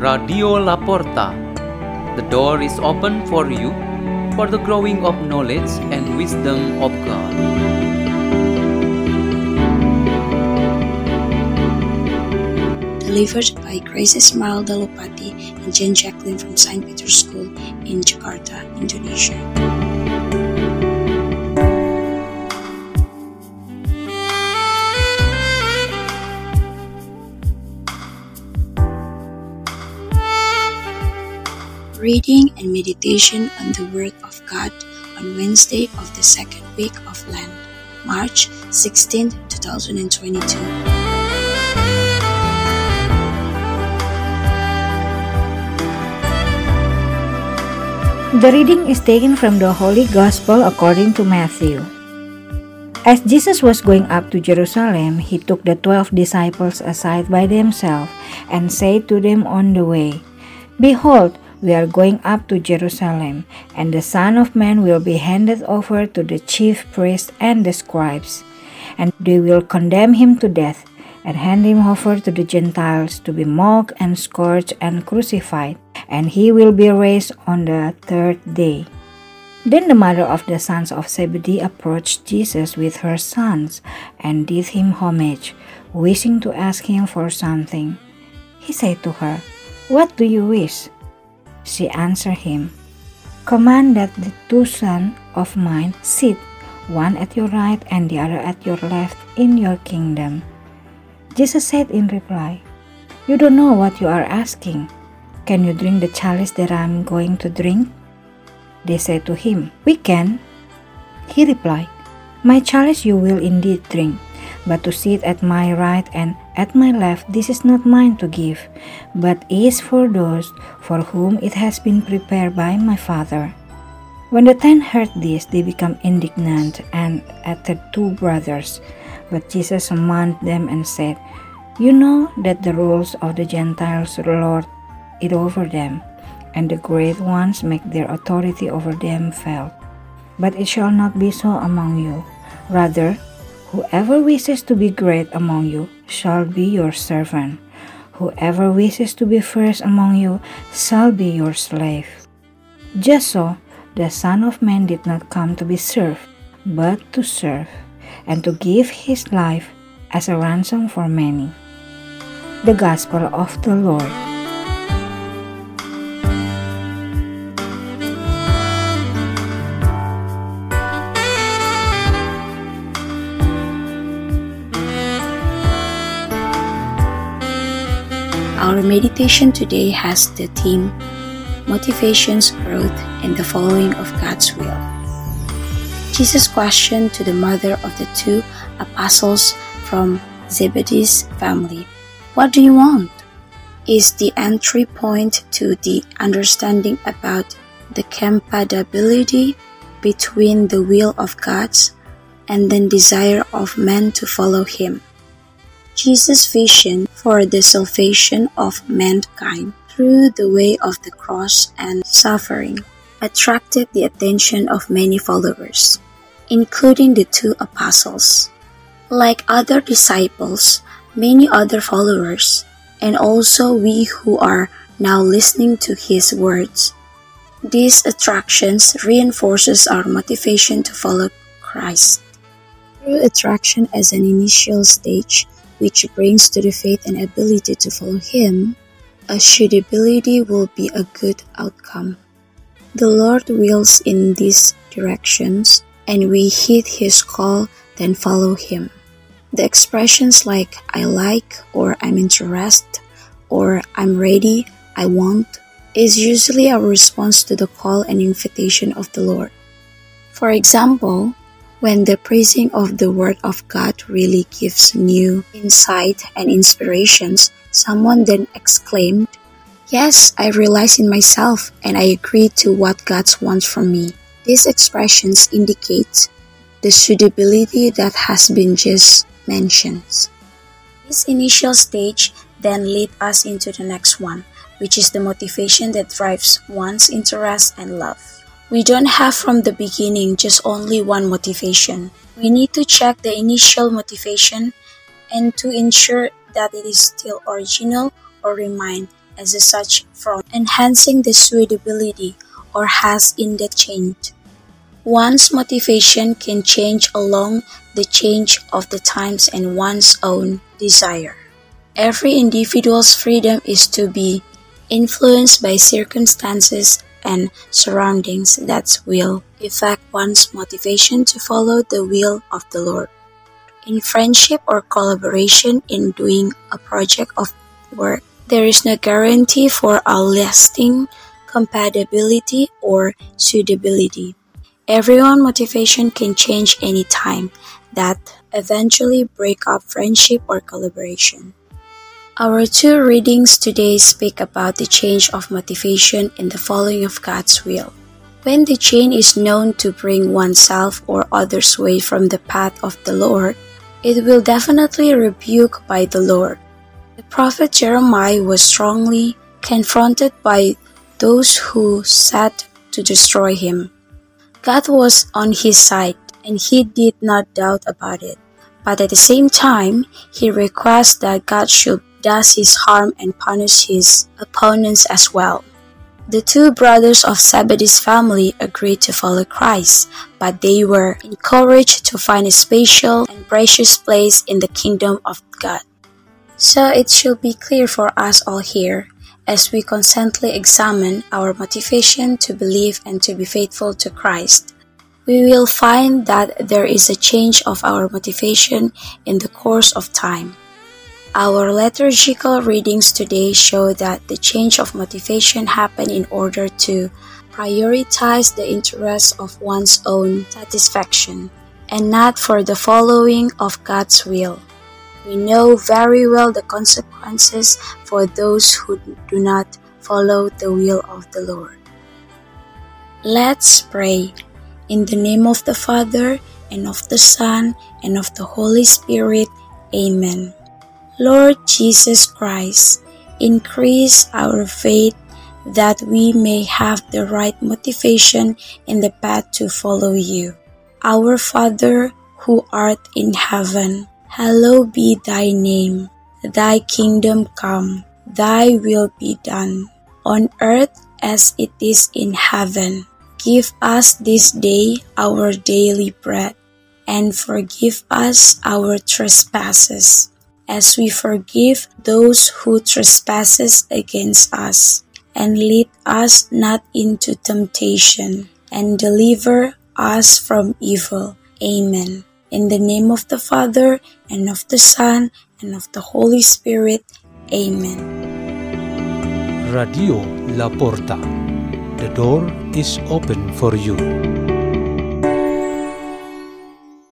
Radio Laporta. The door is open for you for the growing of knowledge and wisdom of God. Delivered by Grace Esmeralda Loupatty and Jeane Jacklyne from St. Peter's School in Jakarta, Indonesia. Reading and meditation on the Word of God on Wednesday of the second week of Lent, March 16, 2022. The reading is taken from the Holy Gospel according to Matthew. As Jesus was going up to Jerusalem, he took the twelve disciples aside by themselves and said to them on the way, Behold, we are going up to Jerusalem, and the Son of Man will be handed over to the chief priests and the scribes, and they will condemn him to death and hand him over to the Gentiles to be mocked and scourged and crucified, and he will be raised on the third day. Then the mother of the sons of Zebedee approached Jesus with her sons and did him homage, wishing to ask him for something. He said to her, What do you wish? She answered him, Command that the two sons of mine sit, one at your right and the other at your left, in your kingdom. Jesus said in reply, You don't know what you are asking. Can you drink the chalice that I am going to drink? They said to him, We can. He replied, My chalice you will indeed drink, but to sit at my right and at my left, this is not mine to give, but is for those for whom it has been prepared by my Father. When the ten heard this, they became indignant and at the two brothers. But Jesus summoned them and said, You know that the rules of the Gentiles lord it over them, and the great ones make their authority over them felt. But it shall not be so among you. Rather, whoever wishes to be great among you shall be your servant. Whoever wishes to be first among you shall be your slave. Just so, the Son of Man did not come to be served, but to serve, and to give his life as a ransom for many. The Gospel of the Lord. Our meditation today has the theme Motivations, Growth, and the Following of God's Will. Jesus' question to the mother of the two apostles from Zebedee's family What do you want? is the entry point to the understanding about the compatibility between the will of God and the desire of man to follow him. Jesus' vision for the salvation of mankind through the way of the cross and suffering attracted the attention of many followers, including the two apostles. Like other disciples, many other followers, and also we who are now listening to his words. These attractions reinforces our motivation to follow Christ. Through attraction as an initial stage, which brings to the faith and ability to follow Him, a suitability will be a good outcome. The Lord wills in these directions, and we heed His call, then follow Him. The expressions like I like, or I'm interested, or I'm ready, I want, is usually our response to the call and invitation of the Lord. For example, when the praising of the Word of God really gives new insight and inspirations, someone then exclaimed, Yes, I realize in myself and I agree to what God wants from me. These expressions indicate the suitability that has been just mentioned. This initial stage then lead us into the next one, which is the motivation that drives one's interest and love. We don't have from the beginning just only one motivation. We need to check the initial motivation and to ensure that it is still original or remain as such from enhancing the suitability or has indeed changed. One's motivation can change along the change of the times and one's own desire. Every individual's freedom is to be influenced by circumstances and surroundings that will affect one's motivation to follow the will of the Lord. In friendship or collaboration in doing a project of work, there is no guarantee for a lasting compatibility or suitability. Everyone motivation can change any time that eventually break up friendship or collaboration. Our two readings today speak about the change of motivation in the following of God's will. When the change is known to bring oneself or others away from the path of the Lord, it will definitely rebuke by the Lord. The prophet Jeremiah was strongly confronted by those who sought to destroy him. God was on his side, and he did not doubt about it. But at the same time, he requests that God should does his harm and punish his opponents as well. The two brothers of Zebedee's family agreed to follow Christ, but they were encouraged to find a special and precious place in the kingdom of God. So it should be clear for us all here as we constantly examine our motivation to believe and to be faithful to Christ. We will find that there is a change of our motivation in the course of time. Our liturgical readings today show that the change of motivation happened in order to prioritize the interests of one's own satisfaction and not for the following of God's will. We know very well the consequences for those who do not follow the will of the Lord. Let's pray. In the name of the Father, and of the Son, and of the Holy Spirit. Amen. Lord Jesus Christ, increase our faith that we may have the right motivation in the path to follow you. Our Father, who art in heaven, hallowed be thy name. Thy kingdom come, thy will be done, on earth as it is in heaven. Give us this day our daily bread, and forgive us our trespasses as we forgive those who trespasses against us. And lead us not into temptation, and deliver us from evil. Amen. In the name of the Father, and of the Son, and of the Holy Spirit. Amen. Radio La Porta. The door is open for you.